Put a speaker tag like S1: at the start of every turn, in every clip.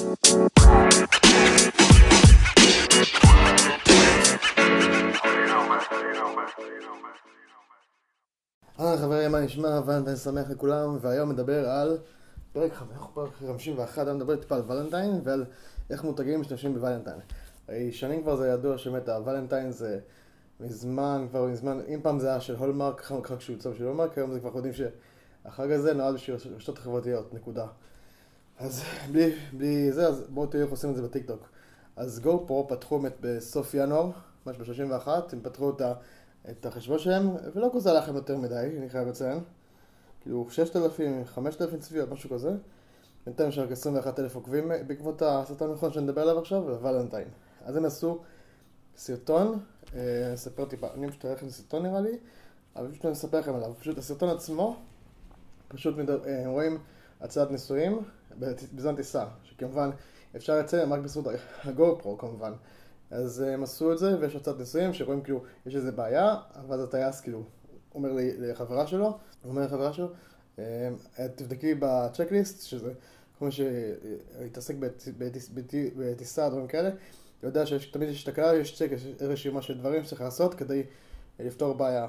S1: אהלן חברים, מה נשמע? ואני שמח לכולם, והיום נדבר על פרק 51, היום נדבר טיפה על ולנטיין ועל איך מותגים משתמשים בוולנטיין. שנים כבר זה ידוע שבאמת הוולנטיין זה מזמן, כבר מזמן, אם פעם זה היה של הולמרק, חג שהוא יוצא של הולמרק, היום זה כבר יודעים שהחג הזה נועד בשביל רשתות חברתיות, נקודה. אז בלי, בלי זה, אז בואו תראו איך עושים את זה בטיקטוק. אז גו פרו פתחו באמת בסוף ינואר, ממש ב-31, הם פתחו את ה... את החשבון שלהם, ולא כזה הלך יותר מדי, אני חייב לציין. כאילו 6,000, 5,000 צפיות, משהו כזה. בינתיים יש רק 21,000 עוקבים בעקבות הסרטון שאני מדבר עליו עכשיו, ולנטיין. אז הם עשו סרטון, אה, אספר טיפה, אני פשוט אראה לכם סרטון נראה לי, אבל פשוט אני אספר לכם עליו. פשוט הסרטון עצמו, פשוט אה, הם רואים הצעת ניסויים בזמן טיסה, שכמובן אפשר לציין רק בזכות הגו פרו כמובן. אז הם עשו את זה, ויש הצעת ניסויים שרואים כאילו, יש איזה בעיה, ואז הטייס כאילו אומר לחברה שלו, אומר לחברה שלו, תבדקי בצ'קליסט, שזה כמו שהתעסק בטיסה, דברים כאלה, יודע שתמיד יש תקלה, יש צ'ק, יש רשימה של דברים שצריך לעשות כדי לפתור בעיה.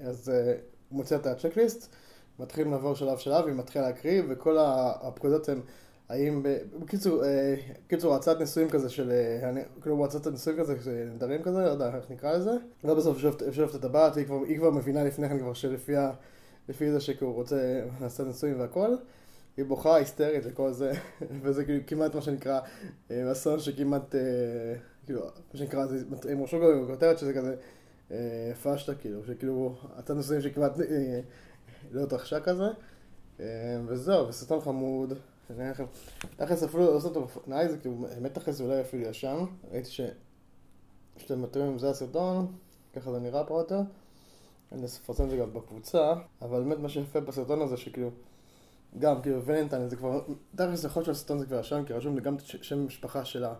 S1: אז הוא מוצא את הצ'קליסט, מתחילים לעבור שלב שלב, היא מתחילה להקריא, וכל הפקודות הן האם, בקיצור, בקיצור, הצעת נישואים כזה של, כאילו הצעת נישואים כזה, נדרים כזה, לא יודע איך נקרא לזה. ובסוף שואפת את הבת, היא כבר, היא כבר מבינה לפני כן כבר שלפי לפי זה שהוא רוצה לעשות נישואים והכל. היא בוכה היסטרית וכל זה, וזה כאילו כמעט מה שנקרא אסון שכמעט, כאילו, מה שנקרא, הם רשו גם בכותרת שזה כזה פשטה כאילו, שכאילו, הצעת נישואים שכמעט לא התרחשה כזה. וזהו, וסרטון חמוד. אני אראה לכם, תכלס אפילו לא עושה אותו, נראה זה כאילו, באמת תכלס אולי אפילו ישן, ראיתי. שאתם מתאמים עם זה הסרטון, ככה זה נראה פה יותר, אני אפרסם את זה גם בקבוצה, אבל באמת מה שיפה בסרטון הזה שכאילו, גם כאילו ולנטיין זה כבר, תכלס יכול להיות שהסרטון זה כבר ישן, כי רשום לי גם שם משפחה שלה,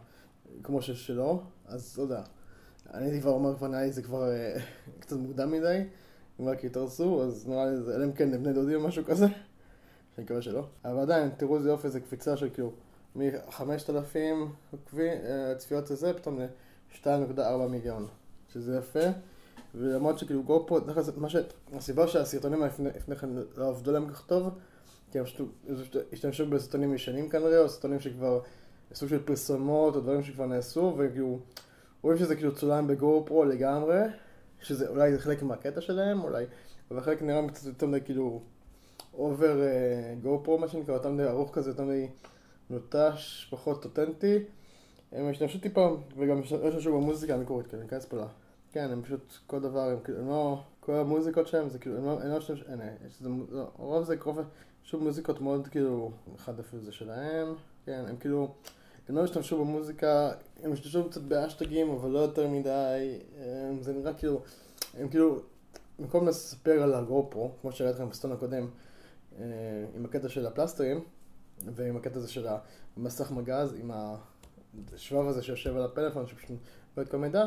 S1: כמו ששלו, אז לא יודע, אני הייתי כבר אומר כבר נראה לי זה כבר קצת מוקדם מדי, אם רק יתרסו, אז נראה לי זה, אלא אם כן בני דודים או משהו כזה. אני מקווה שלא. אבל עדיין, תראו איזה יופי, איזה קפיצה של כאילו מ-5,000 צפיות לזה, פתאום ל-2.4 מיליון. שזה יפה. ולמרות שכאילו גו פה, מה ש... הסיבה שהסרטונים לפני כן לא עבדו להם כך טוב, כי הם פשוט השתמשו בסרטונים ישנים כנראה, או סרטונים שכבר סוג של פרסומות, או דברים שכבר נעשו, וכאילו, רואים שזה כאילו צולם בגו פרו לגמרי, שזה אולי חלק מהקטע שלהם, אולי, אבל חלק נראה קצת יותר מדי כאילו אובר גו פרו מה שנקרא, יותר מדי ארוך כזה, יותר מדי נוטש, פחות אותנטי. הם השתמשו טיפה, וגם השתמשו במוזיקה המקורית, כאילו, ניכנס פה לה. כן, הם פשוט, כל דבר, הם כאילו, לא, כל המוזיקות שלהם זה כאילו, הם לא, הם לא השתמשו, אין, יש איזה, לא, רוב זה קרוב, שוב מוזיקות מאוד כאילו, אחד אפילו זה שלהם, כן, הם כאילו, הם לא השתמשו במוזיקה, הם השתמשו קצת באשטגים, אבל לא יותר מדי, זה נראה כאילו, הם כאילו, במקום לספר על הגו פרו, כמו שראיתי לכם בסטון הקודם, עם הקטע של הפלסטרים, ועם הקטע הזה של המסך מגז, עם השבב הזה שיושב על הפלאפון, שפשוט לא את כל מידע,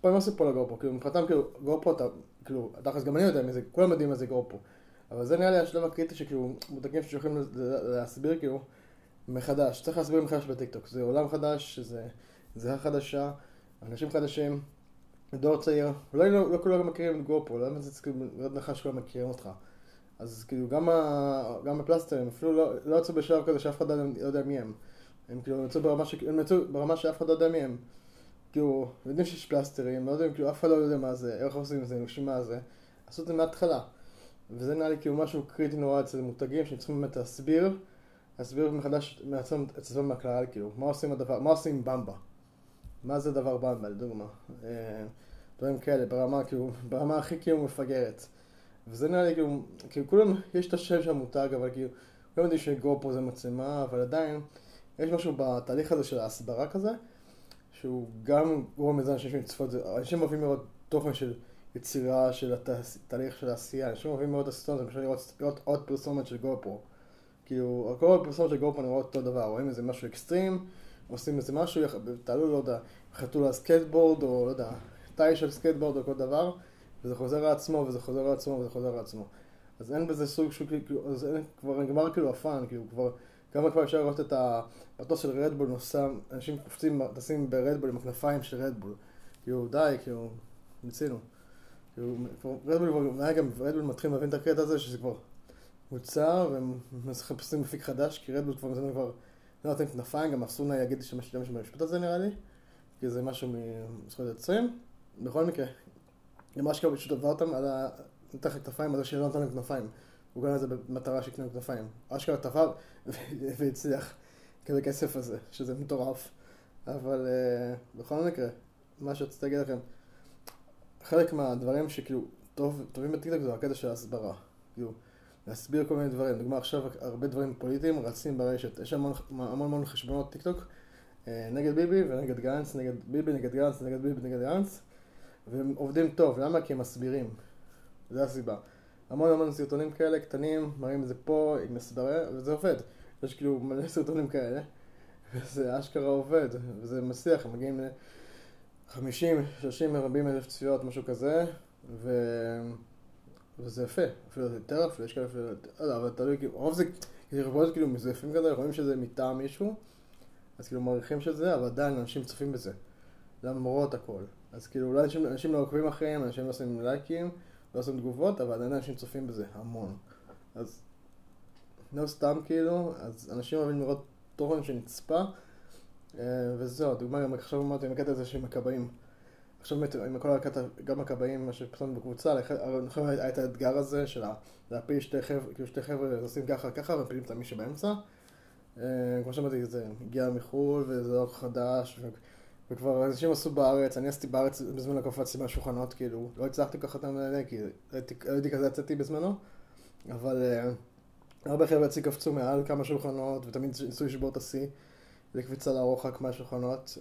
S1: פה הם לא סיפרו על הגופו, כאילו מבחינתם כאילו גופו אתה, כאילו, תכלס גם אני יודע מזה, כולם יודעים מה זה גופו. אבל זה נראה לי השלב הקריטי שכאילו מותגים שיכולים להסביר כאילו מחדש, צריך להסביר מחדש בטיקטוק, זה עולם חדש, זה זהה חדשה, אנשים חדשים, דור צעיר, אולי לא, לא כולם מכירים את גופו, לא באמת זה כאילו מאוד נחש שכולם מכירים אותך. אז כאילו גם, ה... גם הפלסטרים אפילו לא, לא יצאו בשלב כזה שאף אחד לא יודע מי הם. הם כאילו יצאו ברמה, ברמה שאף אחד לא יודע מי הם. כאילו, יודעים שיש פלסטרים, לא יודעים, כאילו אף אחד לא יודע מה זה, איך עושים את זה, יודעים מה זה. עשו את זה מההתחלה. וזה נראה לי כאילו משהו קריטי נורא אצל מותגים שהם צריכים באמת להסביר, להסביר מחדש מעצמם את עצמם מהכלל, כאילו, מה עושים הדבר, מה עושים במבה? מה זה דבר במבה, לדוגמה. אה, דברים כאלה, ברמה כאילו, ברמה הכי כאילו מפגרת. וזה נראה לי כאילו, כאילו כולם, יש את השם של המותג, אבל כאילו, כולם יודעים שגופרו זה מצלמה, אבל עדיין, יש משהו בתהליך הזה של ההסברה כזה, שהוא גם גורם לזה אנשים לצפות, אנשים אוהבים לראות תוכן של יצירה של התהליך של העשייה, אנשים אוהבים מאוד הסרטון, זה פשוט לראות, לראות עוד פרסומת של גופרו. כאילו, כל הפרסומת של גופרו נראות אותו דבר, רואים איזה משהו אקסטרים, עושים איזה משהו, תעלו, לא יודע, חתול על סקייטבורד, או לא יודע, תאי של סקייטבורד או כל דבר. וזה חוזר לעצמו, וזה חוזר לעצמו, וזה חוזר לעצמו. אז אין בזה סוג שהוא כאילו, אז אין, כבר נגמר כאילו הפאן, כאילו כבר, כמה כבר אפשר לראות את המטוס של רדבול נוסע, אנשים קופצים, טסים ברדבול עם הכנפיים של רדבול. כאילו, די, כאילו, ניסינו. כאילו, רדבול, גם רדבול מתחיל להבין את הקטע הזה, שזה כבר והם מחפשים מפיק חדש, כי רדבול כבר מזמן כבר לא נותן כנפיים, גם אסור לה יגיד להשתמש במשפט הזה נראה לי, כי זה משהו מזכויות יוצרים. בכל מקרה, גם אשכרה פשוט עבר אותם על ה... נתן לך כנפיים על זה שלא נתן להם כנפיים. הוא קנה את זה במטרה שיקנו כנפיים. אשכרה תפר והצליח כזה כסף הזה, שזה מטורף. אבל uh, בכל מקרה, מה שרציתי להגיד לכם, חלק מהדברים שכאילו טוב, טובים בטיקטוק זה הקטע של ההסברה. כאילו, להסביר כל מיני דברים. לדוגמה, עכשיו הרבה דברים פוליטיים רצים ברשת. יש המון המון, המון חשבונות טיקטוק אה, נגד ביבי ונגד גנץ, נגד ביבי, נגד גנץ, נגד ביבי, נגד גנץ, והם עובדים טוב. למה? כי הם מסבירים. זו הסיבה. המון המון סרטונים כאלה קטנים, מראים את זה פה עם הסברה, וזה עובד. יש כאילו מלא סרטונים כאלה, וזה אשכרה עובד, וזה מסיח, הם מגיעים ל-50, 30, 40 אלף צפיות, משהו כזה, ו... וזה יפה, אפילו יותר אפילו, יש כאלה אפילו, לא יודע, אבל תלוי, כאילו, רוב זה, כאילו, כאילו מזויפים כזה, רואים שזה מטעם מישהו, אז כאילו מעריכים שזה, אבל עדיין אנשים צופים בזה, למרות הכל. אז כאילו, אולי אנשים, אנשים לא עוקבים אחריהם, אנשים לא עושים לייקים, לא עושים תגובות, אבל עדיין אנשים צופים בזה המון. אז לא סתם כאילו, אז אנשים אוהבים לראות תוכן שנצפה, אה, וזהו, דוגמה גם עכשיו אמרתי עם הקטע הזה של מקבעים. עכשיו באמת, עם כל הקטע, גם הכבאים, מה שפתחנו בקבוצה, נכון היה את האתגר הזה של להפיל שתי חבר'ה, כאילו שתי חבר'ה עושים ככה ככה ומפילים את מי שבאמצע. אה, כמו שאמרתי, זה הגיע מחו"ל וזה לא חדש, וכבר אנשים עשו בארץ, אני עשיתי בארץ בזמן הקפצתי מהשולחנות, כאילו, לא הצלחתי כל כך את המלא, כי לא הייתי כזה יצאתי בזמנו, אבל אה, הרבה חבר'ה אצלי קפצו מעל כמה שולחנות, ותמיד ניסו לשבור את השיא, לקפיצה לרוחק מהשולחנות.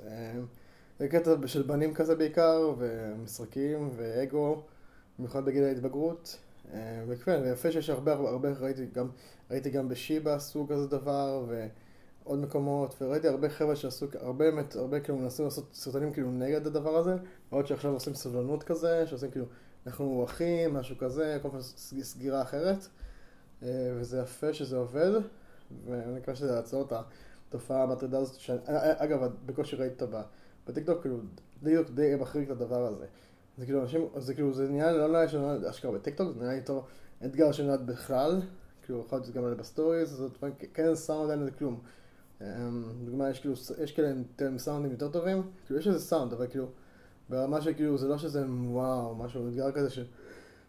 S1: אה, זה קטע של בנים כזה בעיקר, ומשחקים, ואגו, במיוחד בגיל ההתבגרות. אה, וכן, ויפה שיש הרבה, הרבה, ראיתי גם, ראיתי גם בשיבא עשו כזה דבר, ועוד מקומות, וראיתי הרבה חבר'ה שעשו, הרבה באמת, הרבה כאילו מנסים לעשות סרטונים כאילו נגד הדבר הזה, ועוד שעכשיו עושים סבלנות כזה, שעושים כאילו, אנחנו אחים, משהו כזה, כל פעם סגירה אחרת, אה, וזה יפה שזה עובד, ואני מקווה שזה יעצור את התופעה המטרידה הזאת, שאגב, בקושי ראיתי אותה בטיקטוק כאילו די, די מחריג את הדבר הזה. זה כאילו אנשים, זה כאילו זה נהיה, לא נראה שנולד אשכרה בטיקטוק, זה נראה איתו אתגר שנולד בכלל, כאילו יכול להיות גם על ב stories, זאת אומרת, כן סאונד אין לזה כלום. דוגמה, יש כאילו, יש כאלה סאונדים יותר טובים, כאילו יש איזה סאונד, אבל כאילו, ברמה שכאילו זה לא שזה וואו, משהו, אתגר כזה ש...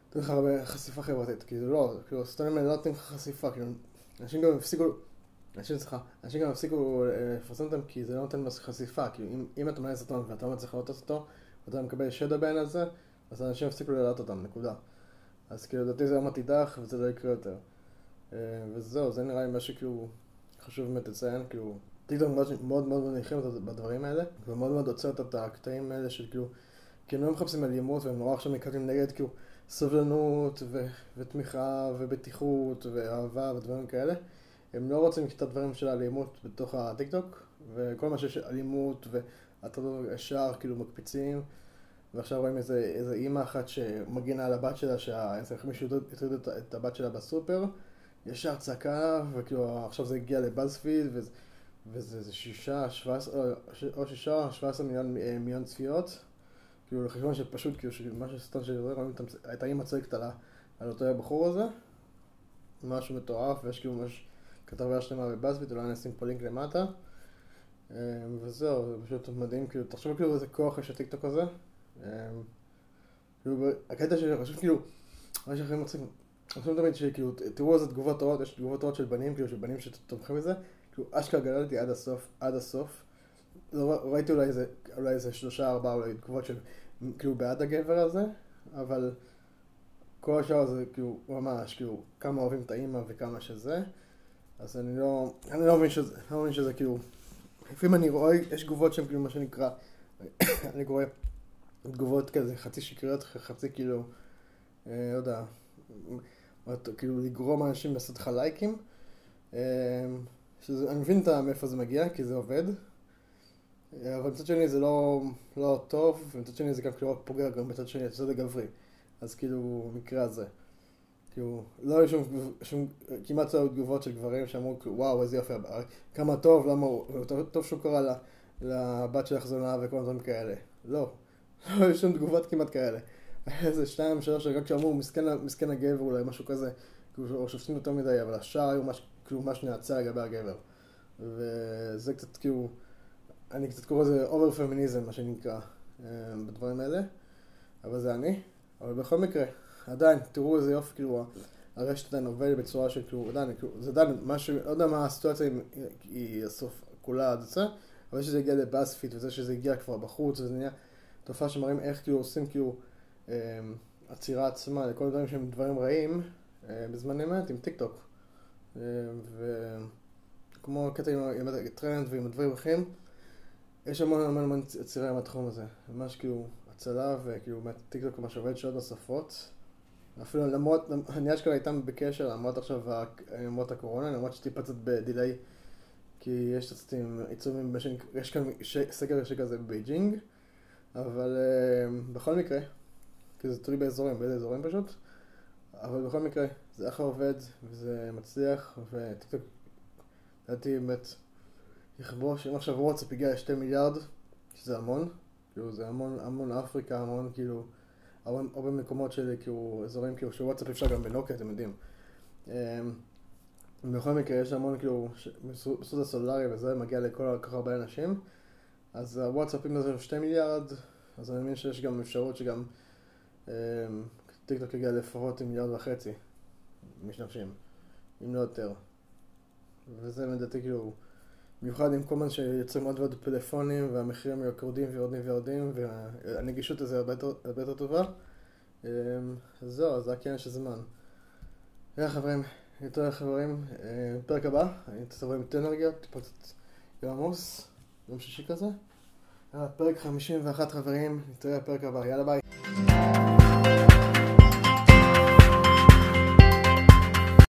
S1: נותן לך הרבה חשיפה חברתית, כאילו לא, כאילו הסרטונים האלה לא נותנים לך חשיפה, כאילו, אנשים גם הפסיקו... אנשים צריכה, אנשים גם הפסיקו אה, לפרסם אותם כי זה לא נותן מספיק חשיפה, כאילו אם, אם אתה מעלה סרטון ואתה לא מצליח לראות אותו, ואתה מקבל shadow ban על זה, אז אנשים יפסיקו לראות אותם, נקודה. אז כאילו לדעתי זה יום עתידך וזה לא יקרה יותר. אה, וזהו, זה נראה לי מה שכאילו חשוב באמת לציין, כאילו, טיקטוק מאוד מאוד מאוד מניחים בדברים האלה, ומאוד מאוד עוצרת את הקטעים האלה של כאילו, כי הם לא מחפשים אלימות והם נורא עכשיו מקדמים נגד כאילו סובלנות ו- ותמיכה ובטיחות ואהבה ודברים כאלה. הם לא רוצים את הדברים של האלימות בתוך הטיקטוק, וכל מה שיש אלימות והטרדות ישר כאילו מקפיצים, ועכשיו רואים איזה, איזה אימא אחת שמגינה על הבת שלה, שמישהו הטריד את הבת שלה בסופר, ישר צעקה, וכאילו עכשיו זה הגיע לבאזפיד, וזה, וזה שישה, שבע עשרה, או שישה, שבע עשרה מיליון, אה, מיליון צפיות, כאילו לחשבון שפשוט, כאילו, משהו סטון של רואים את האימא צועקת על אותו הבחור הזה, משהו מטורף, ויש כאילו משהו... כתבה שלמה בבאזביט, אולי נשים פה לינק למטה. אמ, וזהו, זה פשוט מדהים, כאילו, תחשוב כאילו איזה כוח יש לטיקטוק הזה. אמ, כאילו, הקטע שאני חושב כאילו, מה שהכי מצחיק, אני חושב תמיד שכאילו, תראו איזה תגובות רעות, יש תגובות רעות של בנים, כאילו, של בנים שתומכים בזה, כאילו, אשכרה גללתי עד הסוף, עד הסוף. לא, ראיתי אולי איזה, אולי איזה שלושה, ארבעה, אולי תגובות של, כאילו, בעד הגבר הזה, אבל כל השאר זה כאילו, ממש, כאילו, כמה אוהבים את האימא וכמה שזה. אז אני לא, אני לא מבין שזה, לא מבין שזה כאילו, לפעמים אני רואה, יש תגובות שהן כאילו מה שנקרא, אני קורא תגובות כזה חצי שקריות, חצי כאילו, אה, לא יודע, כאילו לגרום אנשים לעשות לך לייקים. אה, שזה, אני מבין מאיפה זה מגיע, כי זה עובד, אה, אבל מצד שני זה לא, לא טוב, ומצד שני זה גם כאילו פוגע גם מצד שני, זה גברי. אז כאילו, במקרה הזה. כאילו, לא היו שום, שום, כמעט לא היו תגובות של גברים שאמרו, וואו, איזה יופי, כמה טוב, למה הוא, טוב שהוא קרא לבת שלך זונה וכל מיני דברים כאלה. לא, לא היו שום תגובות כמעט כאלה. איזה שתיים, שלוש, רק שאמרו, מסכן, מסכן הגבר אולי, משהו כזה, כאילו, שופטים יותר מדי, אבל השאר היו מש, כאילו ממש נאצה לגבי הגבר. וזה קצת כאילו, אני קצת קורא לזה אובר פמיניזם, מה שנקרא, אה, בדברים האלה, אבל זה אני. אבל בכל מקרה, עדיין, תראו איזה יופי, כאילו, הרשת עדיין עובדת בצורה של, כאילו, עדיין, כאילו, זה עדיין משהו, לא יודע מה הסיטואציה אם היא הסוף כולה עד זה, אבל שזה הגיע לבאספיט וזה שזה הגיע כבר בחוץ, וזה נהיה תופעה שמראים איך כאילו עושים כאילו אה, עצירה עצמה לכל דברים שהם דברים רעים אה, בזמן אמת עם טיק טוק. וכמו הקטע עם הטרנד ועם הדברים האחרים, יש המון המון המון עצירה עם התחום הזה. ממש כאילו הצלה וכאילו באמת טיק טוק ממש עובד שעות נוספות. אפילו למרות, אני אשכרה איתם בקשר למרות עכשיו, למרות הקורונה, למרות שטיפה קצת ב delay, כי יש קצת עיצומים, יש כאן סגר שכזה בבייג'ינג, אבל אה, בכל מקרה, כי זה תלוי באזורים, באיזה אזורים פשוט, אבל בכל מקרה, זה אחלה עובד, וזה מצליח, וטיקטוק, לדעתי באמת, יכבוש, אם עכשיו וואטסאפ הגיע ל-2 מיליארד, שזה המון, כאילו זה המון, המון אפריקה, המון כאילו, הרבה, מקומות של כאילו, אזורים כאילו, שוואטסאפ אפשר גם בנוקיה, אתם יודעים. אמ, בכל מקרה, יש המון כאילו, בסוד הסולארי וזה מגיע לכל כך הרבה אנשים, אז הוואטסאפ אם זה 2 מיליארד, אז אני מבין שיש גם אפשרות שגם אמ, טיקטוק יגיע לפחות עם מיליארד וחצי משתמשים, אם לא יותר. וזה לדעתי כאילו, במיוחד עם כל הזמן שיוצרים עוד ועוד פלאפונים והמחירים יורדים ויורדים ויורדים והנגישות לזה הרבה יותר טובה. אמ, זהו, אז רק עניין של זמן. יאללה חברים, יותר חברים, אה, פרק הבא, אני תבוא עם אנרגיות, טיפה קצת יום עמוס, יום שישי כזה. פרק 51 חברים, נתראה בפרק הבא, יאללה ביי.